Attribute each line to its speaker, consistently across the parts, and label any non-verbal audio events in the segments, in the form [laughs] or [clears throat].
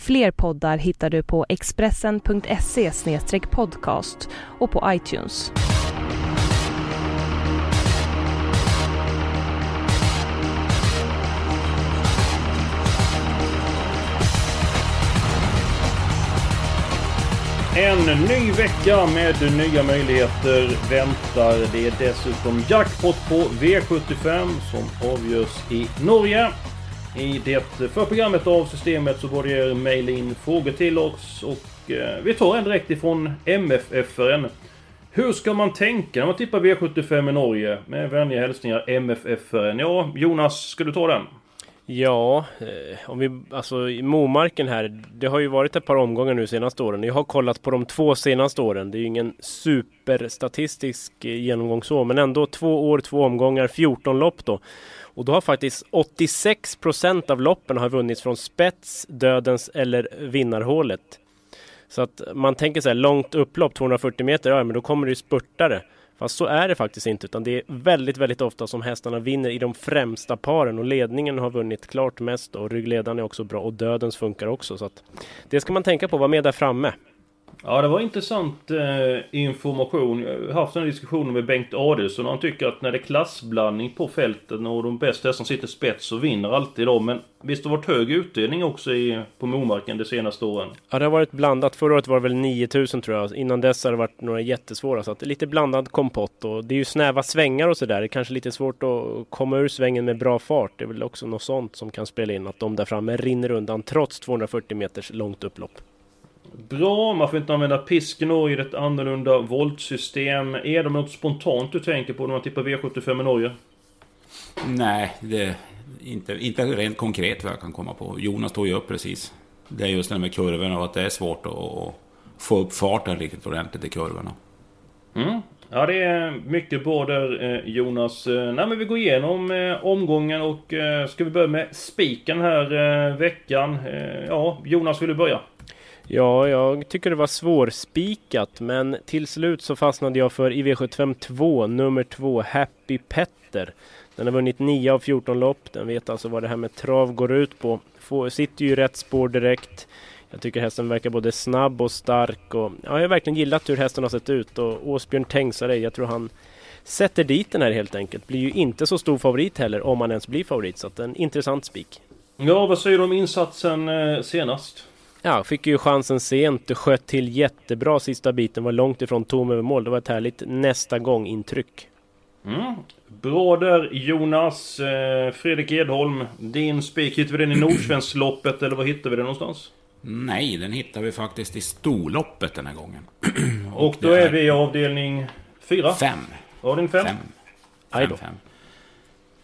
Speaker 1: Fler poddar hittar du på expressen.se podcast och på iTunes.
Speaker 2: En ny vecka med nya möjligheter väntar. Det är dessutom jackpot på V75 som avgörs i Norge. I det förprogrammet av systemet så borde jag er mejla in frågor till oss och eh, vi tar en direkt ifrån MFFRN Hur ska man tänka när man tippar V75 i Norge? Med vänliga hälsningar MFFRN. Ja, Jonas, ska du ta den?
Speaker 3: Ja, eh, om vi, alltså i Momarken här, det har ju varit ett par omgångar nu senaste åren. Jag har kollat på de två senaste åren. Det är ju ingen superstatistisk eh, genomgång så, men ändå två år, två omgångar, 14 lopp då. Och då har faktiskt 86 procent av loppen har vunnits från spets, dödens eller vinnarhålet. Så att man tänker så här, långt upplopp, 240 meter, ja men då kommer det ju spurtare. Fast så är det faktiskt inte, utan det är väldigt, väldigt ofta som hästarna vinner i de främsta paren och ledningen har vunnit klart mest och ryggledaren är också bra och dödens funkar också. Så att det ska man tänka på, var med där framme.
Speaker 2: Ja, det var intressant eh, information. Jag har haft en diskussion med Bengt Adelsson och han tycker att när det är klassblandning på fälten och de bästa hästarna sitter spets så vinner alltid de. Men visst har det varit hög utdelning också i, på Momarken de senaste åren?
Speaker 3: Ja, det har varit blandat. Förra året var det väl 9000 tror jag. Innan dess har det varit några jättesvåra. Så att det är lite blandad kompott och det är ju snäva svängar och sådär. Det är kanske lite svårt att komma ur svängen med bra fart. Det är väl också något sånt som kan spela in. Att de där framme rinner undan trots 240 meters långt upplopp.
Speaker 2: Bra, man får inte använda pisken i ett annorlunda voltsystem. Är det något spontant du tänker på när man tippar V75 i Norge?
Speaker 4: Nej, det inte, inte rent konkret vad jag kan komma på. Jonas tog ju upp precis. Det är just det med kurvorna och att det är svårt att få upp farten riktigt ordentligt i kurvorna.
Speaker 2: Mm. Ja, det är mycket bra där eh, Jonas. Eh, nej, men vi går igenom eh, omgången och ska vi börja med spiken här veckan. Ja, Jonas vill du börja?
Speaker 3: Ja, jag tycker det var svårspikat, men till slut så fastnade jag för i V75 2, nummer 2, Happy Petter. Den har vunnit 9 av 14 lopp, den vet alltså vad det här med trav går ut på. Får, sitter ju i rätt spår direkt. Jag tycker hästen verkar både snabb och stark och ja, jag har verkligen gillat hur hästen har sett ut och Åsbjörn Tengsare, jag tror han sätter dit den här helt enkelt. Blir ju inte så stor favorit heller om han ens blir favorit, så att en intressant spik.
Speaker 2: Ja, vad säger du om insatsen eh, senast?
Speaker 3: Ja, fick ju chansen sent, sköt till jättebra sista biten, var långt ifrån tom över mål. Det var ett härligt nästa gång-intryck.
Speaker 2: Mm. Bra där Jonas. Eh, Fredrik Edholm, din spik, hittar vi den i Nordsvenskloppet eller var hittar vi den någonstans?
Speaker 4: Nej, den hittar vi faktiskt i storloppet den här gången.
Speaker 2: och, [clears throat] och då är... är vi i avdelning 4?
Speaker 4: 5.
Speaker 2: Avdelning 5?
Speaker 4: 5. Fem, fem.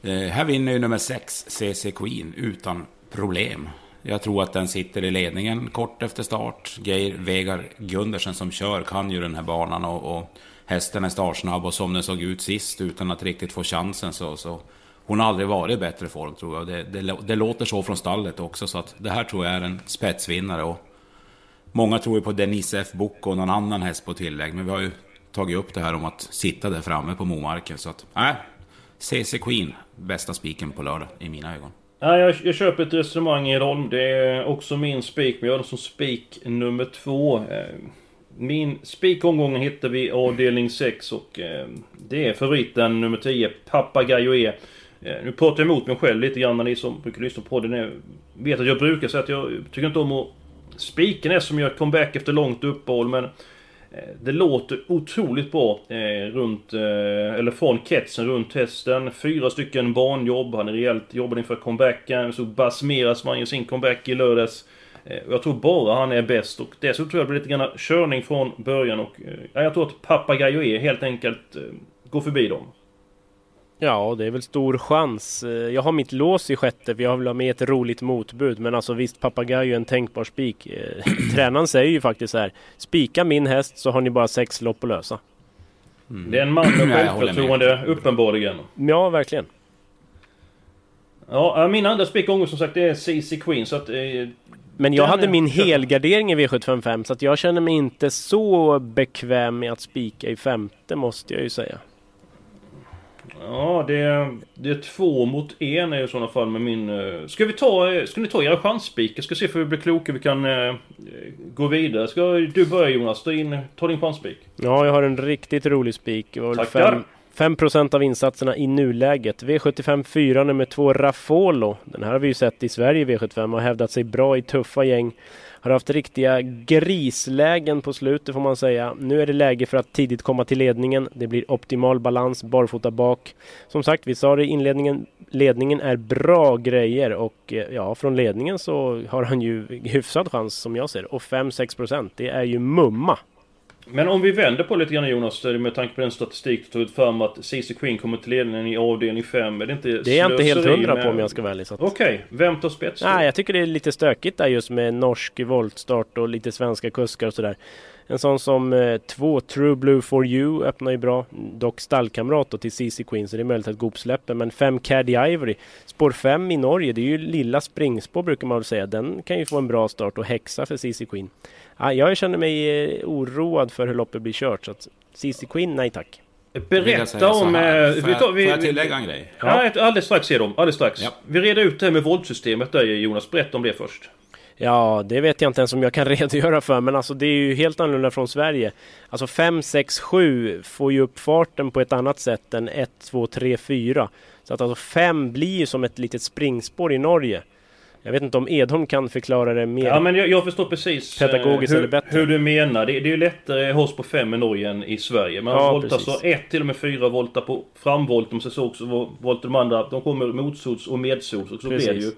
Speaker 4: Eh, här vinner ju nummer 6, CC Queen, utan problem. Jag tror att den sitter i ledningen kort efter start. Geir Vegar Gundersen som kör kan ju den här banan och, och hästen är startsnabb och som den såg ut sist utan att riktigt få chansen så, så hon har aldrig varit i bättre form tror jag. Det, det, det, låter så från stallet också så att det här tror jag är en spetsvinnare. Och många tror ju på Denise F. Book och någon annan häst på tillägg men vi har ju tagit upp det här om att sitta där framme på Momarken så att nej, CC Queen, bästa spiken på lördag i mina ögon.
Speaker 2: Nej, jag, jag köper ett resonemang i Edholm. Det är också min spik, men jag har den som spik nummer två. Eh, min spikomgång hittar vi i avdelning 6 och eh, det är favoriten nummer 10, Papagayo E. Eh, nu pratar jag emot mig själv lite grann, ni som brukar lyssna på podden vet att jag brukar säga att jag tycker inte om att... Spiken är som gör comeback efter långt uppehåll, men Eh, det låter otroligt bra eh, runt, eh, eller från kretsen runt hästen. Fyra stycken banjobb, han är rejält jobbad inför comebacken. Så Basmeras man ju sin comeback i lördags. Eh, jag tror bara han är bäst och dessutom tror jag det blir lite grann körning från början och... Eh, jag tror att Papagayo är helt enkelt eh, går förbi dem.
Speaker 3: Ja, det är väl stor chans. Eh, jag har mitt lås i sjätte för jag vill ha med ett roligt motbud. Men alltså visst, Papagayo är en tänkbar spik. Eh, [clears throat] tränaren säger ju faktiskt så här. Spika min häst så har ni bara sex lopp att lösa.
Speaker 2: Mm. Det är en man med självförtroende, uppenbarligen.
Speaker 3: Ja, verkligen.
Speaker 2: Ja, min andra spik som sagt det är CC Queen så att... Eh,
Speaker 3: men jag hade min helgardering i V755 så att jag känner mig inte så bekväm med att spika i femte måste jag ju säga.
Speaker 2: Ja, det är, det är två mot en i sådana fall med min... Eh, ska vi ta... Ska ni ta era chansspikar? Ska se för vi blir kloka vi kan eh, gå vidare. Ska du börja Jonas? Ta, in, ta din chansspik.
Speaker 3: Ja, jag har en riktigt rolig spik. Tackar! 5% av insatserna i nuläget. V75 4 nummer 2 Rafolo. Den här har vi ju sett i Sverige V75 och har hävdat sig bra i tuffa gäng. Har haft riktiga grislägen på slutet får man säga. Nu är det läge för att tidigt komma till ledningen. Det blir optimal balans barfota bak. Som sagt, vi sa det i inledningen. Ledningen är bra grejer och eh, ja, från ledningen så har han ju hyfsad chans som jag ser. Och 5-6 procent, det är ju mumma.
Speaker 2: Men om vi vänder på lite grann Jonas, med tanke på den statistik du tagit fram att CC Queen kommer till ledningen i avdelning 5. Är det inte
Speaker 3: Det är jag inte helt hundra med... på om jag ska vara ärlig.
Speaker 2: Okej, okay. vem tar spets?
Speaker 3: Nej, jag tycker det är lite stökigt där just med norsk voltstart och lite svenska kuskar och sådär. En sån som eh, två True Blue for You öppnar ju bra. Dock stallkamrat då till CC Queen så det är möjligt att Goop släpper. Men 5 Caddy Ivory. Spår 5 i Norge, det är ju lilla springspår brukar man väl säga. Den kan ju få en bra start och häxa för CC Queen. Ja, jag känner mig eh, oroad för hur loppet blir kört. Så att CC Queen, nej tack.
Speaker 2: Berätta om... Får jag,
Speaker 4: vi tar, vi, får jag tillägga en grej?
Speaker 2: Ja, ja alldeles strax ser de. Alldeles strax. Ja. Vi reder ut det här med våldsystemet där Jonas. Berätta om det först.
Speaker 3: Ja, det vet jag inte ens om jag kan [laughs] redogöra för, men alltså det är ju helt annorlunda från Sverige. Alltså 5, 6, 7 får ju upp farten på ett annat sätt än 1, 2, 3, 4. Så att alltså 5 blir ju som ett litet springspår i Norge. Jag vet inte om Edholm kan förklara det mer
Speaker 2: Ja men jag, jag förstår precis
Speaker 3: pedagogiskt
Speaker 2: hur,
Speaker 3: eller bättre.
Speaker 2: hur du menar. Det, det är ju lättare hårs på 5 i Norge än i Sverige. Man ja, voltar så 1 till och med 4 voltar på framvolt. De så också voltar de andra. De kommer motsols och medsols. Och så precis. blir det ju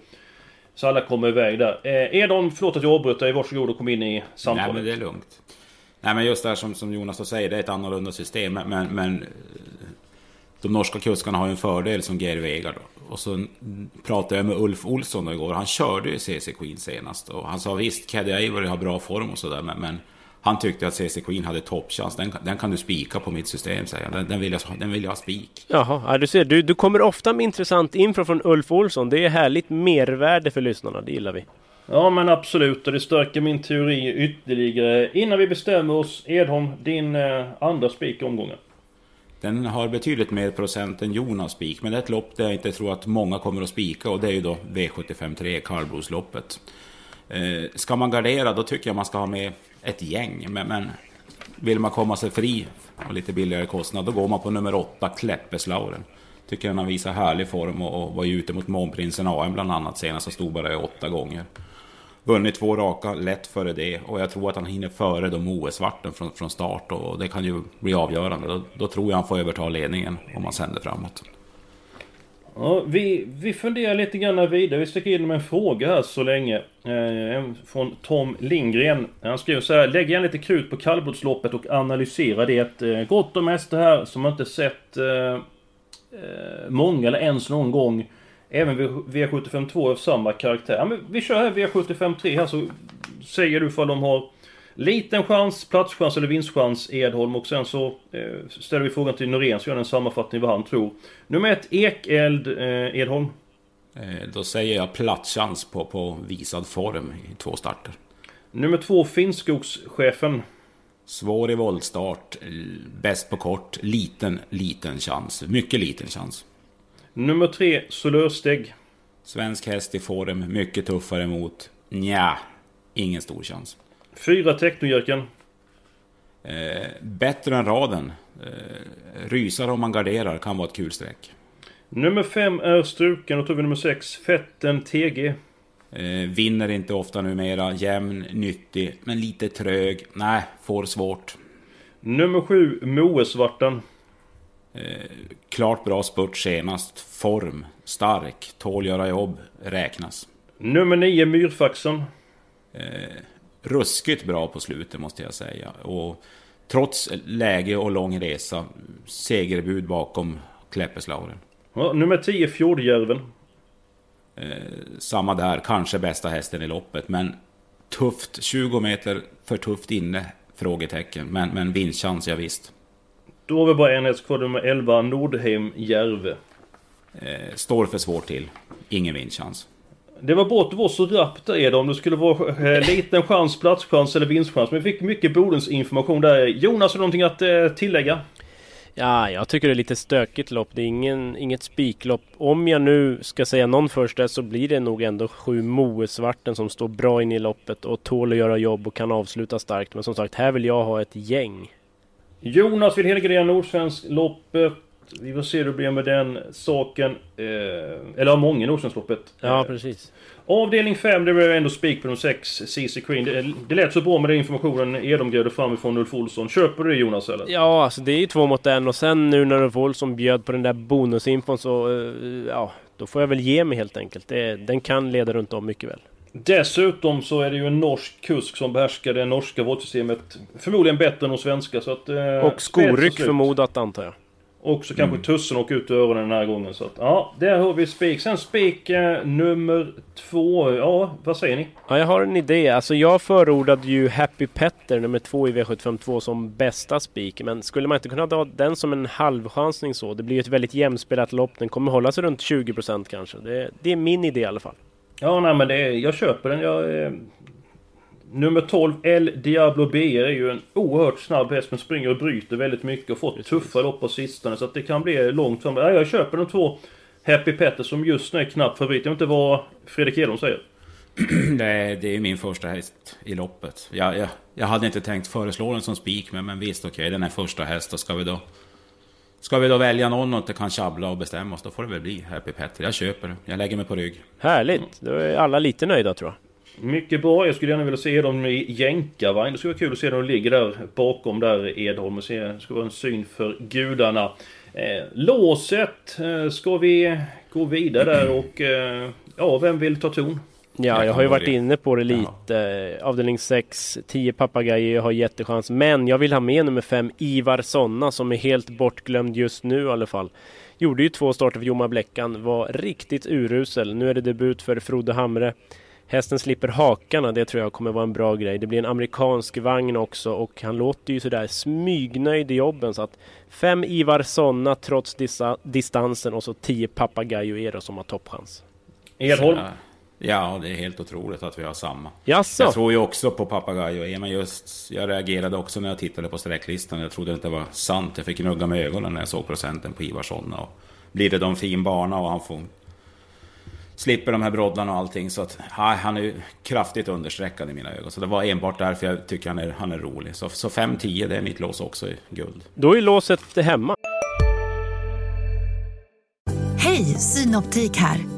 Speaker 2: så alla kommer iväg där. Eh, Edon, förlåt att jag avbröt dig. Varsågod och kom in i samtalet.
Speaker 4: Nej men det är lugnt. Nej men just det här som, som Jonas säger, det är ett annorlunda system. Men, men de norska kuskarna har ju en fördel som Geir Vegard. Och så pratade jag med Ulf Olsson igår. Han körde ju CC Queen senast. Och han sa visst, Caddy Avery har bra form och sådär. Men, men han tyckte att CC Queen hade toppchans. Den, den kan du spika på mitt system, säger han. Den, den, vill, jag, den vill jag ha spik.
Speaker 3: Jaha, ja, du ser. Du, du kommer ofta med intressant info från Ulf Olsson. Det är härligt mervärde för lyssnarna. Det gillar vi.
Speaker 2: Ja men absolut och det stärker min teori ytterligare. Innan vi bestämmer oss, Edholm, din eh, andra spik i omgången.
Speaker 4: Den har betydligt mer procent än Jonas spik, men det är ett lopp där jag inte tror att många kommer att spika och det är ju då V75 3, kallblodsloppet. Eh, ska man gardera då tycker jag man ska ha med ett gäng. Men, men vill man komma sig fri och lite billigare kostnad då går man på nummer 8, Kläppeslauren. Tycker han har visat härlig form och, och var ju ute mot Månprinsen AM bland annat senast och stod bara i åtta gånger. Vunnit två raka lätt före det och jag tror att han hinner före de OS-varten från, från start och det kan ju bli avgörande. Då, då tror jag han får överta ledningen om han sänder framåt.
Speaker 2: Ja, vi, vi funderar lite grann vidare. Vi sticker in med en fråga här så länge. Eh, från Tom Lindgren. Han skriver så här. Lägg gärna lite krut på kallblodsloppet och analysera det. Eh, gott om hästar här som inte sett eh, eh, många eller ens någon gång. Även V75 2 av samma karaktär. Ja, men vi kör här V75 3 här så säger du ifall de har Liten chans, platschans eller vinstchans Edholm och sen så eh, ställer vi frågan till Norén så gör en sammanfattning vad han tror. Nummer ett Ekeld eh, Edholm.
Speaker 4: Eh, då säger jag platschans på, på visad form i två starter.
Speaker 2: Nummer två Finnskogschefen.
Speaker 4: Svår i voltstart, bäst på kort, liten, liten chans. Mycket liten chans.
Speaker 2: Nummer tre Solörsteg.
Speaker 4: Svensk häst i form, mycket tuffare mot. Nja, ingen stor chans.
Speaker 2: Fyra Technojärken.
Speaker 4: Eh, bättre än raden. Eh, rysar om man garderar kan vara ett kul streck.
Speaker 2: Nummer fem är struken. Då tar vi nummer sex. Fetten TG.
Speaker 4: Eh, vinner inte ofta numera. Jämn, nyttig, men lite trög. Nej, får svårt.
Speaker 2: Nummer sju Moesvarten.
Speaker 4: Eh, klart bra spurt senast. Form, stark, tål göra jobb, räknas.
Speaker 2: Nummer nio Myrfaxen.
Speaker 4: Eh, ruskigt bra på slutet måste jag säga. Och trots läge och lång resa, segerbud bakom Kläppeslauren.
Speaker 2: Ja, nummer 10 Fjordjärven.
Speaker 4: Eh, samma där, kanske bästa hästen i loppet. Men tufft, 20 meter för tufft inne? Frågetecken. Men, men vinstchans, ja, visst.
Speaker 2: Då har vi bara en häst kvar, nummer 11 Nordheim Järve.
Speaker 4: Eh, står för svårt till. Ingen vinstchans.
Speaker 2: Det var bra att du var så rapp där om det skulle vara eh, liten chans, platschans eller vinstchans. Men vi fick mycket Bodens information där. Jonas, har du någonting att eh, tillägga?
Speaker 3: Ja, jag tycker det är lite stökigt lopp. Det är ingen, inget spiklopp. Om jag nu ska säga någon först så blir det nog ändå sju Moesvarten som står bra in i loppet och tål att göra jobb och kan avsluta starkt. Men som sagt, här vill jag ha ett gäng.
Speaker 2: Jonas vill helgardera Nordsvenskloppet. Vi får se hur det blir med den saken. Eh, eller av många Nordsvenskloppet.
Speaker 3: Ja, precis.
Speaker 2: Avdelning 5, det blev ändå spik på de 6 CC Queen. Det, det lät så bra med den informationen Edom framifrån Ulf Olsson. Köper du det Jonas eller?
Speaker 3: Ja, alltså det är ju två mot en och sen nu när Ulf Olsson bjöd på den där bonusinfon så... Uh, ja, då får jag väl ge mig helt enkelt. Det, den kan leda runt om mycket väl.
Speaker 2: Dessutom så är det ju en norsk kusk som behärskar det norska vårdsystemet förmodligen bättre än de svenska så att...
Speaker 3: Eh, och skoryck förmodat antar jag.
Speaker 2: Och så kanske mm. tussen åker ut ur öronen den här gången. Så att, ja, där har vi spik. Sen spik eh, nummer två. Ja, vad säger ni?
Speaker 3: Ja, jag har en idé. Alltså jag förordade ju Happy Petter nummer två i V752 som bästa spik. Men skulle man inte kunna ha den som en halvchansning så? Det blir ju ett väldigt jämspelat lopp. Den kommer hålla sig runt 20% kanske. Det, det, är min idé i alla fall.
Speaker 2: Ja, nej men det är, jag köper den. Jag, eh, Nummer 12, El Diablo BR är ju en oerhört snabb häst men springer och bryter väldigt mycket och fått Precis. tuffa lopp på sistone så att det kan bli långt fram. Ja, jag köper de två Happy Petter som just nu är knapp favorit. Jag vet inte vad Fredrik Edholm säger. [clears throat]
Speaker 4: Nej, det är min första häst i loppet. Jag, jag, jag hade inte tänkt föreslå den som spik, men, men visst okej, okay, den är första häst. Och ska vi då... Ska vi då välja någon och inte kan tjabbla och bestämma oss, då får det väl bli Happy Petter. Jag köper det. Jag lägger mig på rygg.
Speaker 3: Härligt! Då är alla lite nöjda tror jag.
Speaker 2: Mycket bra. Jag skulle gärna vilja se dem i jänkarvagn. Det skulle vara kul att se dem ligger där bakom där Edholm. Och se. Det skulle vara en syn för gudarna. Eh, låset. Eh, ska vi gå vidare där och... Eh, ja, vem vill ta ton?
Speaker 3: Ja, jag har ju varit inne på det lite. Ja. Avdelning 6, 10 papagojor har jättechans. Men jag vill ha med nummer 5, Ivar Sonna, som är helt bortglömd just nu i alla fall. Gjorde ju två starter för Jomma Bläckan, var riktigt urusel. Nu är det debut för Frode Hamre. Hästen slipper hakarna, det tror jag kommer vara en bra grej. Det blir en amerikansk vagn också och han låter ju sådär smygnöjd i jobben så att fem Ivar Sonna trots dissa, distansen och så tio Papagayo som har toppchans.
Speaker 2: Edholm?
Speaker 4: Ja, det är helt otroligt att vi har samma.
Speaker 3: Jaså?
Speaker 4: Jag tror ju också på Papagayo men just jag reagerade också när jag tittade på sträcklistan. Jag trodde inte det var sant. Jag fick gnugga med ögonen när jag såg procenten på Ivar Sonna. Och blir det de fin bana och han får slipper de här broddlarna och allting. Så att, ja, han är ju kraftigt understreckad i mina ögon. Så det var enbart därför jag tycker han är, han är rolig. Så, så 5-10, det är mitt lås också i guld.
Speaker 3: Då är låset hemma.
Speaker 5: Hej, Synoptik här.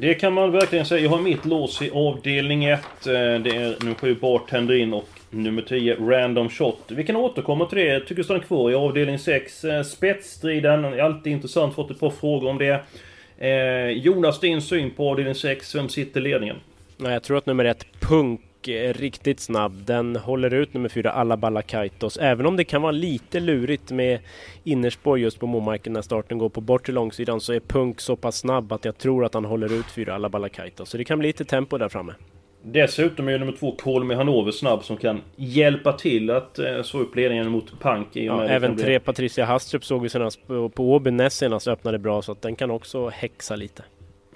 Speaker 2: Det kan man verkligen säga. Jag har mitt lås i avdelning 1. Eh, det är nummer 7 Bartender in och nummer 10 Random Shot. Vi kan återkomma till det. Jag tycker stanna kvar i avdelning 6. Eh, spetsstriden. Är alltid intressant. Fått ett par frågor om det. Eh, Jonas, din syn på avdelning 6. Vem sitter i ledningen?
Speaker 3: Nej, jag tror att nummer 1 Punk är riktigt snabb. Den håller ut nummer 4 Alaballa Kaitos. Även om det kan vara lite lurigt med innerspår just på Momarken när starten går på bortre långsidan så är Punk så pass snabb att jag tror att han håller ut 4 Alaballa Kaitos. Så det kan bli lite tempo där framme.
Speaker 2: Dessutom är nummer två Kolmi Hanover snabb som kan hjälpa till att eh, slå upp ledningen mot Pank.
Speaker 3: Ja, även tre. Patricia Hastrup såg vi senast på, på Åby näst senast öppnade bra så att den kan också häxa lite.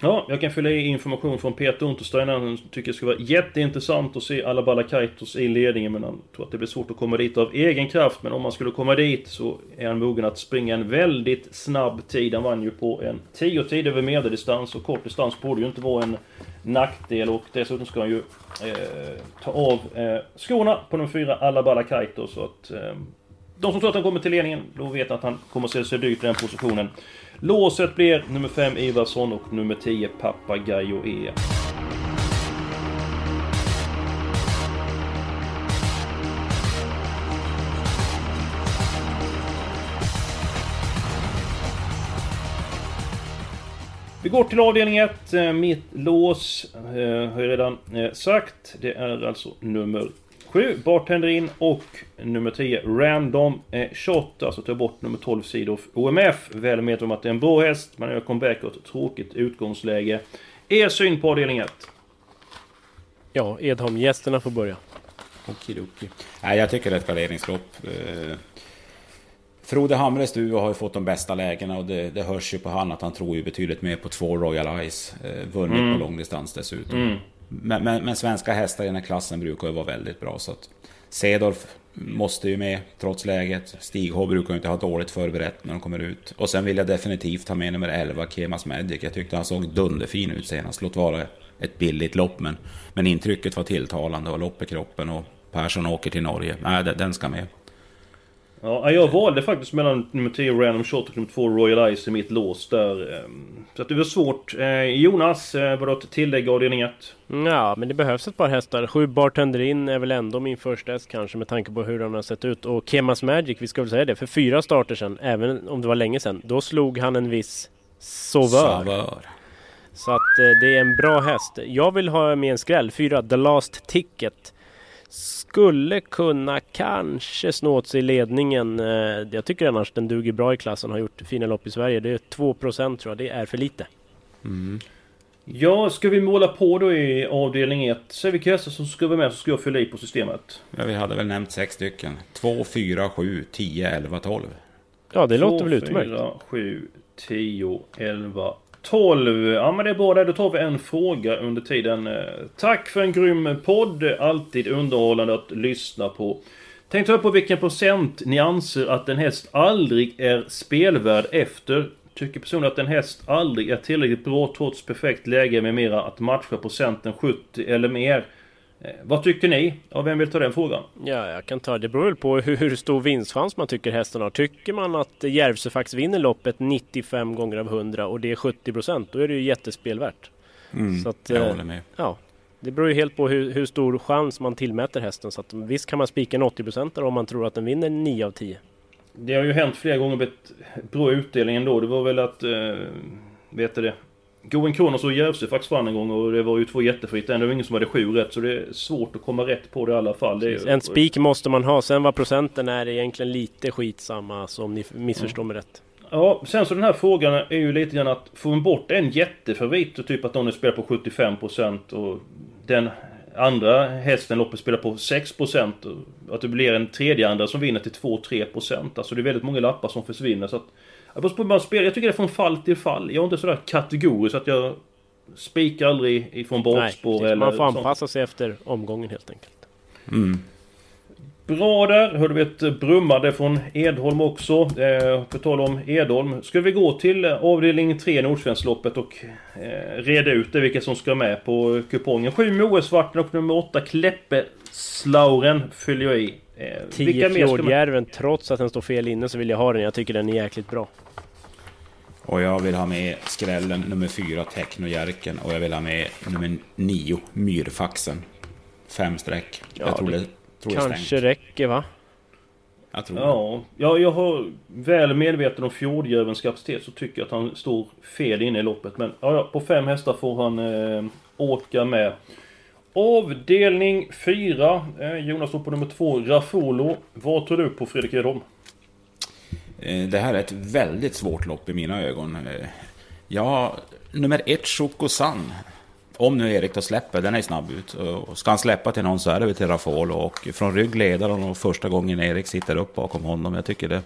Speaker 2: Ja, jag kan fylla i information från Peter Unterstein. Han tycker det skulle vara jätteintressant att se alla Balakaitos i ledningen. Men han tror att det blir svårt att komma dit av egen kraft. Men om man skulle komma dit så är han mogen att springa en väldigt snabb tid. Han vann ju på en 10 tid över medeldistans. Och kort distans borde ju inte vara en nackdel. Och dessutom ska han ju eh, ta av eh, skorna på de fyra alla Balakaitos. Så att... Eh, de som tror att han kommer till ledningen, då vet att han kommer att se sig dyrt i den positionen. Låset blir nummer 5 Ivarsson och nummer 10 Papagayo E. Vi går till avdelning 1. Eh, mitt lås eh, har jag redan eh, sagt. Det är alltså nummer 7, Bartender in och nummer 10, Random Shot. Alltså ta bort nummer 12, Seed OMF. Väl medveten om att det är en bra häst. Man gör comeback och ett tråkigt utgångsläge. Er syn på avdelning 1?
Speaker 3: Ja, Edholm, gästerna får börja.
Speaker 4: Okidoki. Nej, jag tycker det är ett garderingslopp. Frode Hamres du har ju fått de bästa lägena och det, det hörs ju på han att han tror ju betydligt mer på två Royal Eyes. Eh, vunnit mm. på långdistans dessutom. Mm. Men, men, men, svenska hästar i den här klassen brukar ju vara väldigt bra. Så att Cedorf måste ju med trots läget. Stig H brukar ju inte ha dåligt förberett när de kommer ut. Och sen vill jag definitivt ha med nummer 11, Kemas Magic. Jag tyckte han såg dunderfin ut senast. Låt vara ett billigt lopp men, men intrycket var tilltalande och lopp i kroppen och Persson åker till Norge. Nej, den ska med.
Speaker 2: Ja, jag valde faktiskt mellan nummer 10 Random Shot och nummer 2 Royal Ice i mitt lås där. Ehm, så att det var svårt. Eh, Jonas, eh, var det ett tillägg avdelning 1?
Speaker 3: Ja, men det behövs ett par hästar. Sju Bartender in är väl ändå min första häst kanske med tanke på hur han har sett ut. Och Kemas Magic, vi ska väl säga det, för fyra starter sedan, även om det var länge sedan, då slog han en viss Sauveur. Sauveur. Så att eh, det är en bra häst. Jag vill ha med en skräll, fyra The Last Ticket skulle kunna kanske snå åt sig ledningen. Eh, jag tycker annars den duger bra i klassen, har gjort fina lopp i Sverige. Det är 2% tror jag, det är för lite.
Speaker 2: Mm. Ja, ska vi måla på då i avdelning 1? Säg vilka hästar som ska vara med så ska jag fylla i på systemet.
Speaker 4: Ja, vi hade väl nämnt sex stycken. 2, 4, 7, 10, 11, 12.
Speaker 3: Ja, det 2, låter väl utmärkt. 2,
Speaker 2: 4, 7, 10, 11, 12. Ja men det är bra det. Då tar vi en fråga under tiden. Eh, tack för en grym podd. Alltid underhållande att lyssna på. Tänkte upp på vilken procent ni anser att en häst aldrig är spelvärd efter. Tycker personligen att en häst aldrig är tillräckligt bra trots perfekt läge med mera att matcha procenten 70 eller mer. Eh, vad tycker ni? Och vem vill ta den frågan?
Speaker 3: Ja, jag kan ta det. beror väl på hur, stor vinstchans man tycker hästen har. Tycker man att Järvsöfax vinner loppet 95 gånger av 100 och det är 70 procent, då är det ju jättespelvärt.
Speaker 4: Mm, så att, jag eh, håller med.
Speaker 3: Ja, det beror ju helt på hur, hur, stor chans man tillmäter hästen. Så att, visst kan man spika en 80 procent om man tror att den vinner 9 av 10.
Speaker 2: Det har ju hänt flera gånger med bra utdelning ändå. Det var väl att... Eh, vet du det? Goen Kronos och Järvsöfax vann en gång och det var ju två jättefritt. Ändå var ingen som hade sju rätt så det är svårt att komma rätt på det i alla fall.
Speaker 3: Är, en spik måste man ha. Sen vad procenten är egentligen lite skitsamma så om ni missförstår mm. mig rätt.
Speaker 2: Ja, sen så den här frågan är ju lite grann att få bort en jättefavorit, typ att någon spelar på 75% och den andra hästen loppet spelar på 6% och att det blir en tredje andra som vinner till 2-3% Alltså det är väldigt många lappar som försvinner så att jag, på man spelar, jag tycker det är från fall till fall. Jag är inte sådär kategorisk att jag spikar aldrig ifrån bakspår eller
Speaker 3: Man får anpassa sånt. sig efter omgången helt enkelt.
Speaker 4: Mm.
Speaker 2: Bra där. Hörde vi ett brummande från Edholm också. Eh, på tal om Edholm. Ska vi gå till avdelning 3 Nordsvenskloppet och eh, reda ut det, vilka som ska med på kupongen. 7 Moesvarten och nummer 8 Kleppe Slauren fyller jag i.
Speaker 3: 10 eh, Fjordjärven, trots att den står fel inne så vill jag ha den. Jag tycker den är jäkligt bra.
Speaker 4: Och jag vill ha med skrällen nummer 4, Technojärken. Och jag vill ha med nummer 9, Myrfaxen. Fem streck. Ja, jag tror det,
Speaker 3: tror kanske det räcker va?
Speaker 2: Jag tror ja, ja, jag har väl medveten om Fjordjärvens kapacitet så tycker jag att han står fel inne i loppet. Men ja, på fem hästar får han eh, åka med. Avdelning 4. Eh, Jonas står på nummer 2, Rafolo. Vad tror du på Fredrik Edholm?
Speaker 4: Eh, det här är ett väldigt svårt lopp i mina ögon. Eh, ja, nummer 1, Chocosan. Om nu Erik då släpper, den är snabb ut. Ska han släppa till någon så är det väl till Rafal. Och från rygg leder han och första gången Erik sitter upp bakom honom. Jag tycker det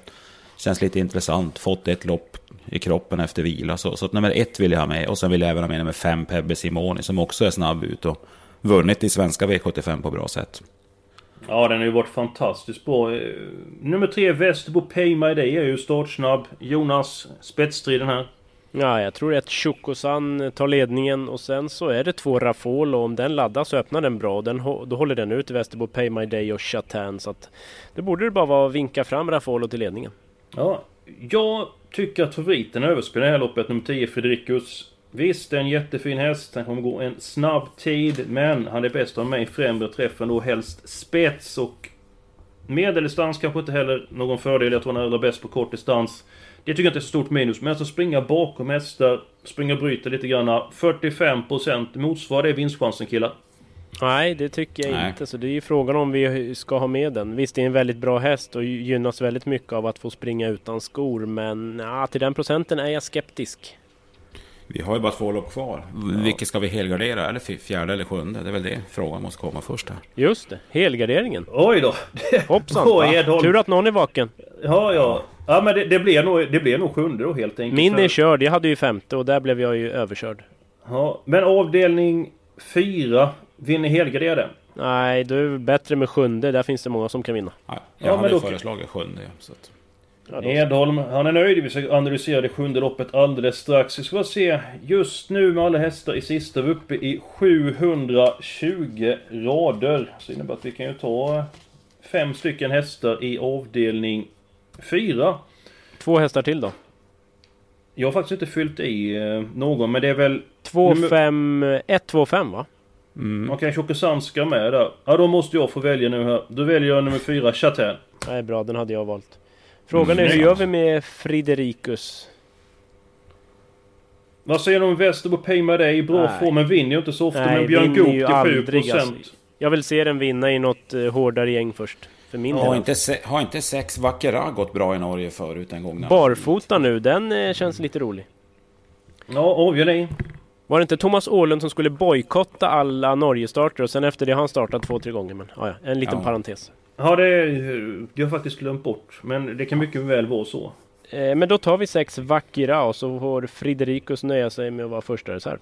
Speaker 4: känns lite intressant. Fått ett lopp i kroppen efter vila. Så, så nummer ett vill jag ha med. Och sen vill jag även ha med nummer fem, Pebbe Simoni, som också är snabb ut. Och vunnit i svenska V75 på bra sätt.
Speaker 2: Ja, den har ju varit fantastiskt bra. Eh, nummer tre, Västerbo Pay My Day är ju startsnabb. Jonas, spetsstriden här.
Speaker 3: Ja, jag tror att Chukosan tar ledningen och sen så är det två Rafol och om den laddas så öppnar den bra. Den, då håller den ut Västerbo, Pay My Day och Chatan. Så att det borde det bara vara att vinka fram Rafalo till ledningen.
Speaker 2: Ja, jag tycker att favoriten överspelar det här loppet, nummer 10 Fredrikus. Visst, det är en jättefin häst. Han kommer gå en snabb tid. Men han är bäst av mig i främre träffen då helst spets och... Medeldistans kanske inte heller någon fördel. Jag tror han är allra bäst på kort distans. Det tycker jag inte är så stort minus. Men alltså springa bakom hästar, springa och bryta lite grann. 45% motsvarar det vinstchansen killar?
Speaker 3: Nej, det tycker jag Nej. inte. Så det är ju frågan om vi ska ha med den. Visst, det är en väldigt bra häst och gynnas väldigt mycket av att få springa utan skor. Men ja, till den procenten är jag skeptisk.
Speaker 4: Vi har ju bara två lopp kvar. Ja. Vilket ska vi helgardera? Eller fjärde eller sjunde? Det är väl det frågan måste komma först här.
Speaker 3: Just det, helgarderingen.
Speaker 2: Oj då!
Speaker 3: Hoppsan! [laughs] Va? Tur att någon är vaken.
Speaker 2: Ja, ja. Ja men det, det, blir nog, det blir nog sjunde då helt enkelt.
Speaker 3: Min är körd, jag hade ju femte och där blev jag ju överkörd.
Speaker 2: Ja, men avdelning fyra, ni helgardera den?
Speaker 3: Nej, det är bättre med sjunde, där finns det många som kan vinna.
Speaker 4: Ja, jag ja, hade då... föreslagit sjunde. Så att...
Speaker 2: Ja, Edholm, han är nöjd. Vi ska analysera det sjunde loppet alldeles strax. Vi ska se just nu med alla hästar i sista, vi är uppe i 720 rader. Så innebär att vi kan ju ta fem stycken hästar i avdelning fyra.
Speaker 3: Två hästar till då?
Speaker 2: Jag har faktiskt inte fyllt i eh, någon, men det är väl...
Speaker 3: 2, 5, 1, 2, 5 va?
Speaker 2: Mm. Okej, okay, ska med där. Ja, då måste jag få välja nu här. Då väljer jag nummer 4, Chatin.
Speaker 3: Nej, bra. Den hade jag valt. Frågan är mm. hur gör vi med Fridericus?
Speaker 2: Vad säger du om Westerbo Pay My Day? Bra Nej. form, men vinner ju inte så ofta. Nej, men Björn Goop till 7%. Alltså.
Speaker 3: Jag vill se den vinna i något uh, hårdare gäng först. För min
Speaker 4: har, inte se, har inte sex Vackera gått bra i Norge förut en gång?
Speaker 3: Barfota nu, den eh, känns lite rolig.
Speaker 2: Ja, avgör
Speaker 3: Var det inte Thomas Åhlund som skulle bojkotta alla Norge-starter och sen efter det har han startat två, tre gånger? Men ja, en liten ja. parentes.
Speaker 2: Ja, det, har jag faktiskt glömt bort. Men det kan mycket väl vara så.
Speaker 3: Eh, men då tar vi sex Vackira och så får Fridericus nöja sig med att vara första reserv.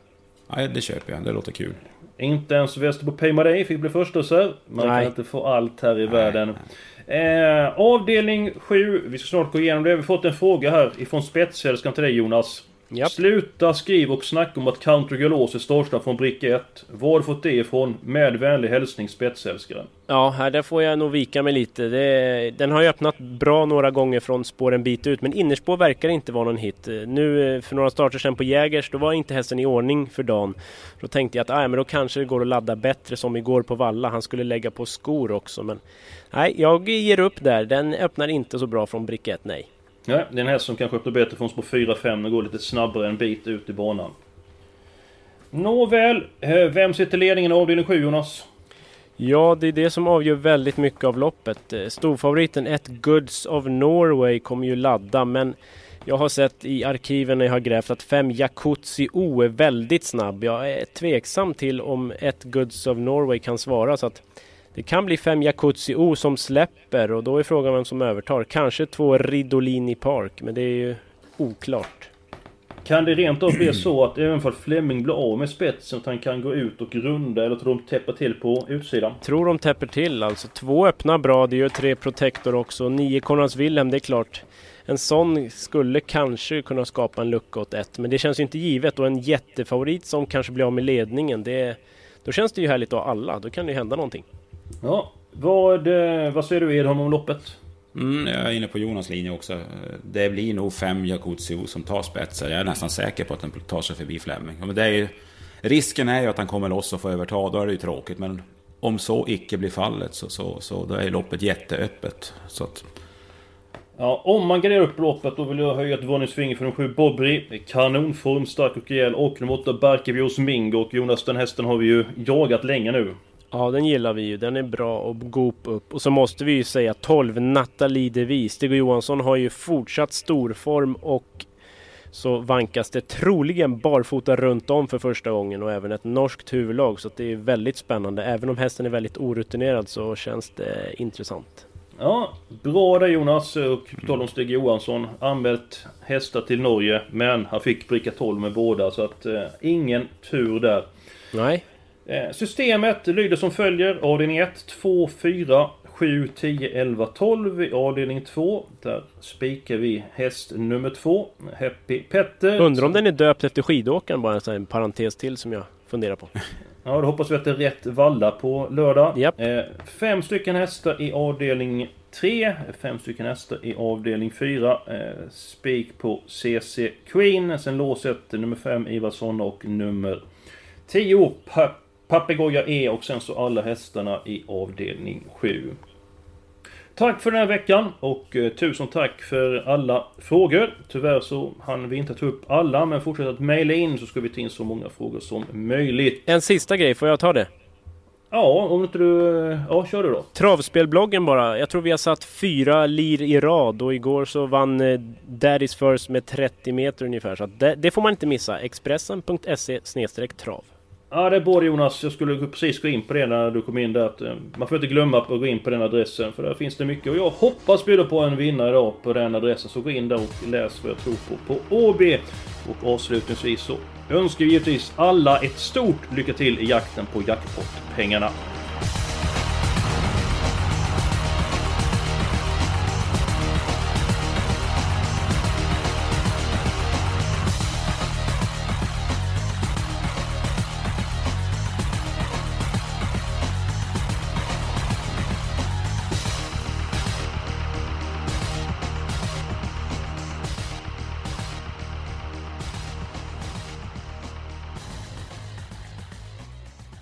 Speaker 4: Ja, det köper jag. Det låter kul.
Speaker 2: Inte ens Västerbo Paymaday fick bli första reserv. Man Nej. kan inte få allt här i Nej. världen. Eh, avdelning 7. Vi ska snart gå igenom det. Vi har fått en fråga här ifrån spetsälskaren till dig Jonas. Yep. Sluta skriv och snacka om att Country Galås är startsnabb från bricka 1. Var fått det ifrån? Med vänlig hälsning spetsälskaren.
Speaker 3: Ja, här där får jag nog vika mig lite. Det, den har ju öppnat bra några gånger från spår en bit ut, men innerspår verkar inte vara någon hit. Nu för några starter sedan på Jägers, då var inte hästen i ordning för dagen. Då tänkte jag att ah, men då kanske det går att ladda bättre som igår på Valla. Han skulle lägga på skor också, men nej, jag ger upp där. Den öppnar inte så bra från bricka 1, nej.
Speaker 2: Nej, det är en häst som kanske öppnar bättre från spår 4-5 och går lite snabbare en bit ut i banan. Nåväl, eh, vem sitter ledningen i avdelning 7 Jonas?
Speaker 3: Ja, det är det som avgör väldigt mycket av loppet. Eh, storfavoriten ett Goods of Norway kommer ju ladda, men jag har sett i arkiven när jag har grävt att 5 Jacuzzi O är väldigt snabb. Jag är tveksam till om ett Goods of Norway kan svara, så att det kan bli fem Jacuzzi O som släpper och då är frågan vem som övertar. Kanske två Ridolini Park, men det är ju oklart.
Speaker 2: Kan det rent av bli [clears throat] så att även för Fleming blir av med spetsen att han kan gå ut och runda eller tror de täpper till på utsidan?
Speaker 3: Tror de täpper till alltså. Två öppnar bra, det gör tre Protector också. Nio Konrads Wilhelm, det är klart. En sån skulle kanske kunna skapa en lucka åt ett, men det känns ju inte givet. Och en jättefavorit som kanske blir av med ledningen, det, då känns det ju härligt att ha alla. Då kan det ju hända någonting.
Speaker 2: Ja, vad, eh, vad säger du Edholm om loppet?
Speaker 4: Mm, jag är inne på Jonas linje också. Det blir nog fem Jakutio som tar spetsar. Jag är nästan säker på att den tar sig förbi Fleming. Men det är ju, risken är ju att han kommer loss och får överta, då är det ju tråkigt. Men om så icke blir fallet så, så, så då är loppet jätteöppet. Så att...
Speaker 2: Ja, om man garderar upp loppet då vill jag höja ett varningsfinger för de sju Bobry. Kanonform, stark och rejäl. Och nummer åtta Barkevios Mingo. Och Jonas, den hästen har vi ju jagat länge nu.
Speaker 3: Ja, den gillar vi ju. Den är bra och Goop upp. Och så måste vi ju säga 12 Nathalie Devis. Stig Johansson har ju fortsatt storform och så vankas det troligen barfota runt om för första gången och även ett norskt huvudlag. Så det är väldigt spännande. Även om hästen är väldigt orutinerad så känns det intressant.
Speaker 2: Ja, bra där Jonas. Och på tal om Stig Johansson. Anmält hästar till Norge men han fick bricka 12 med båda så att eh, ingen tur där.
Speaker 3: Nej,
Speaker 2: systemet lyder som följer. Avdelning 1, 2, 4, 7, 10, 11, 12 i avdelning 2. Där spikar vi häst nummer 2, Happy Petter.
Speaker 3: Undrar om den är döpt efter skidåkaren bara en parentes till som jag funderar på. [laughs]
Speaker 2: Ja, då hoppas vi att det är rätt valla på lördag.
Speaker 3: Japp.
Speaker 2: Eh, fem stycken hästar i avdelning 3. Fem stycken hästar i avdelning 4. Eh, spik på CC Queen. Sen låset nummer 5 Ivarsson och nummer 10 pa Papegoja E och sen så alla hästarna i avdelning 7. Tack för den här veckan och eh, tusen tack för alla frågor. Tyvärr så hann vi inte ta upp alla men fortsätt att mejla in så ska vi ta in så många frågor som möjligt.
Speaker 3: En sista grej, får jag ta det?
Speaker 2: Ja, om inte du... Ja, kör du då.
Speaker 3: Travspelbloggen bara. Jag tror vi har satt fyra lir i rad och igår så vann eh, Daddy's First med 30 meter ungefär. Så det, det får man inte missa. Expressen.se trav.
Speaker 2: Ja, det är både Jonas. Jag skulle precis gå in på det när du kom in där. Att, eh, man får inte glömma att gå in på den adressen. För där finns det mycket. Och jag hoppas bjuda på en vinnare idag på den adressen. Så gå in där och läs vad jag tror på på OB. Och avslutningsvis så önskar vi givetvis alla ett stort lycka till i jakten på jackpot-pengarna.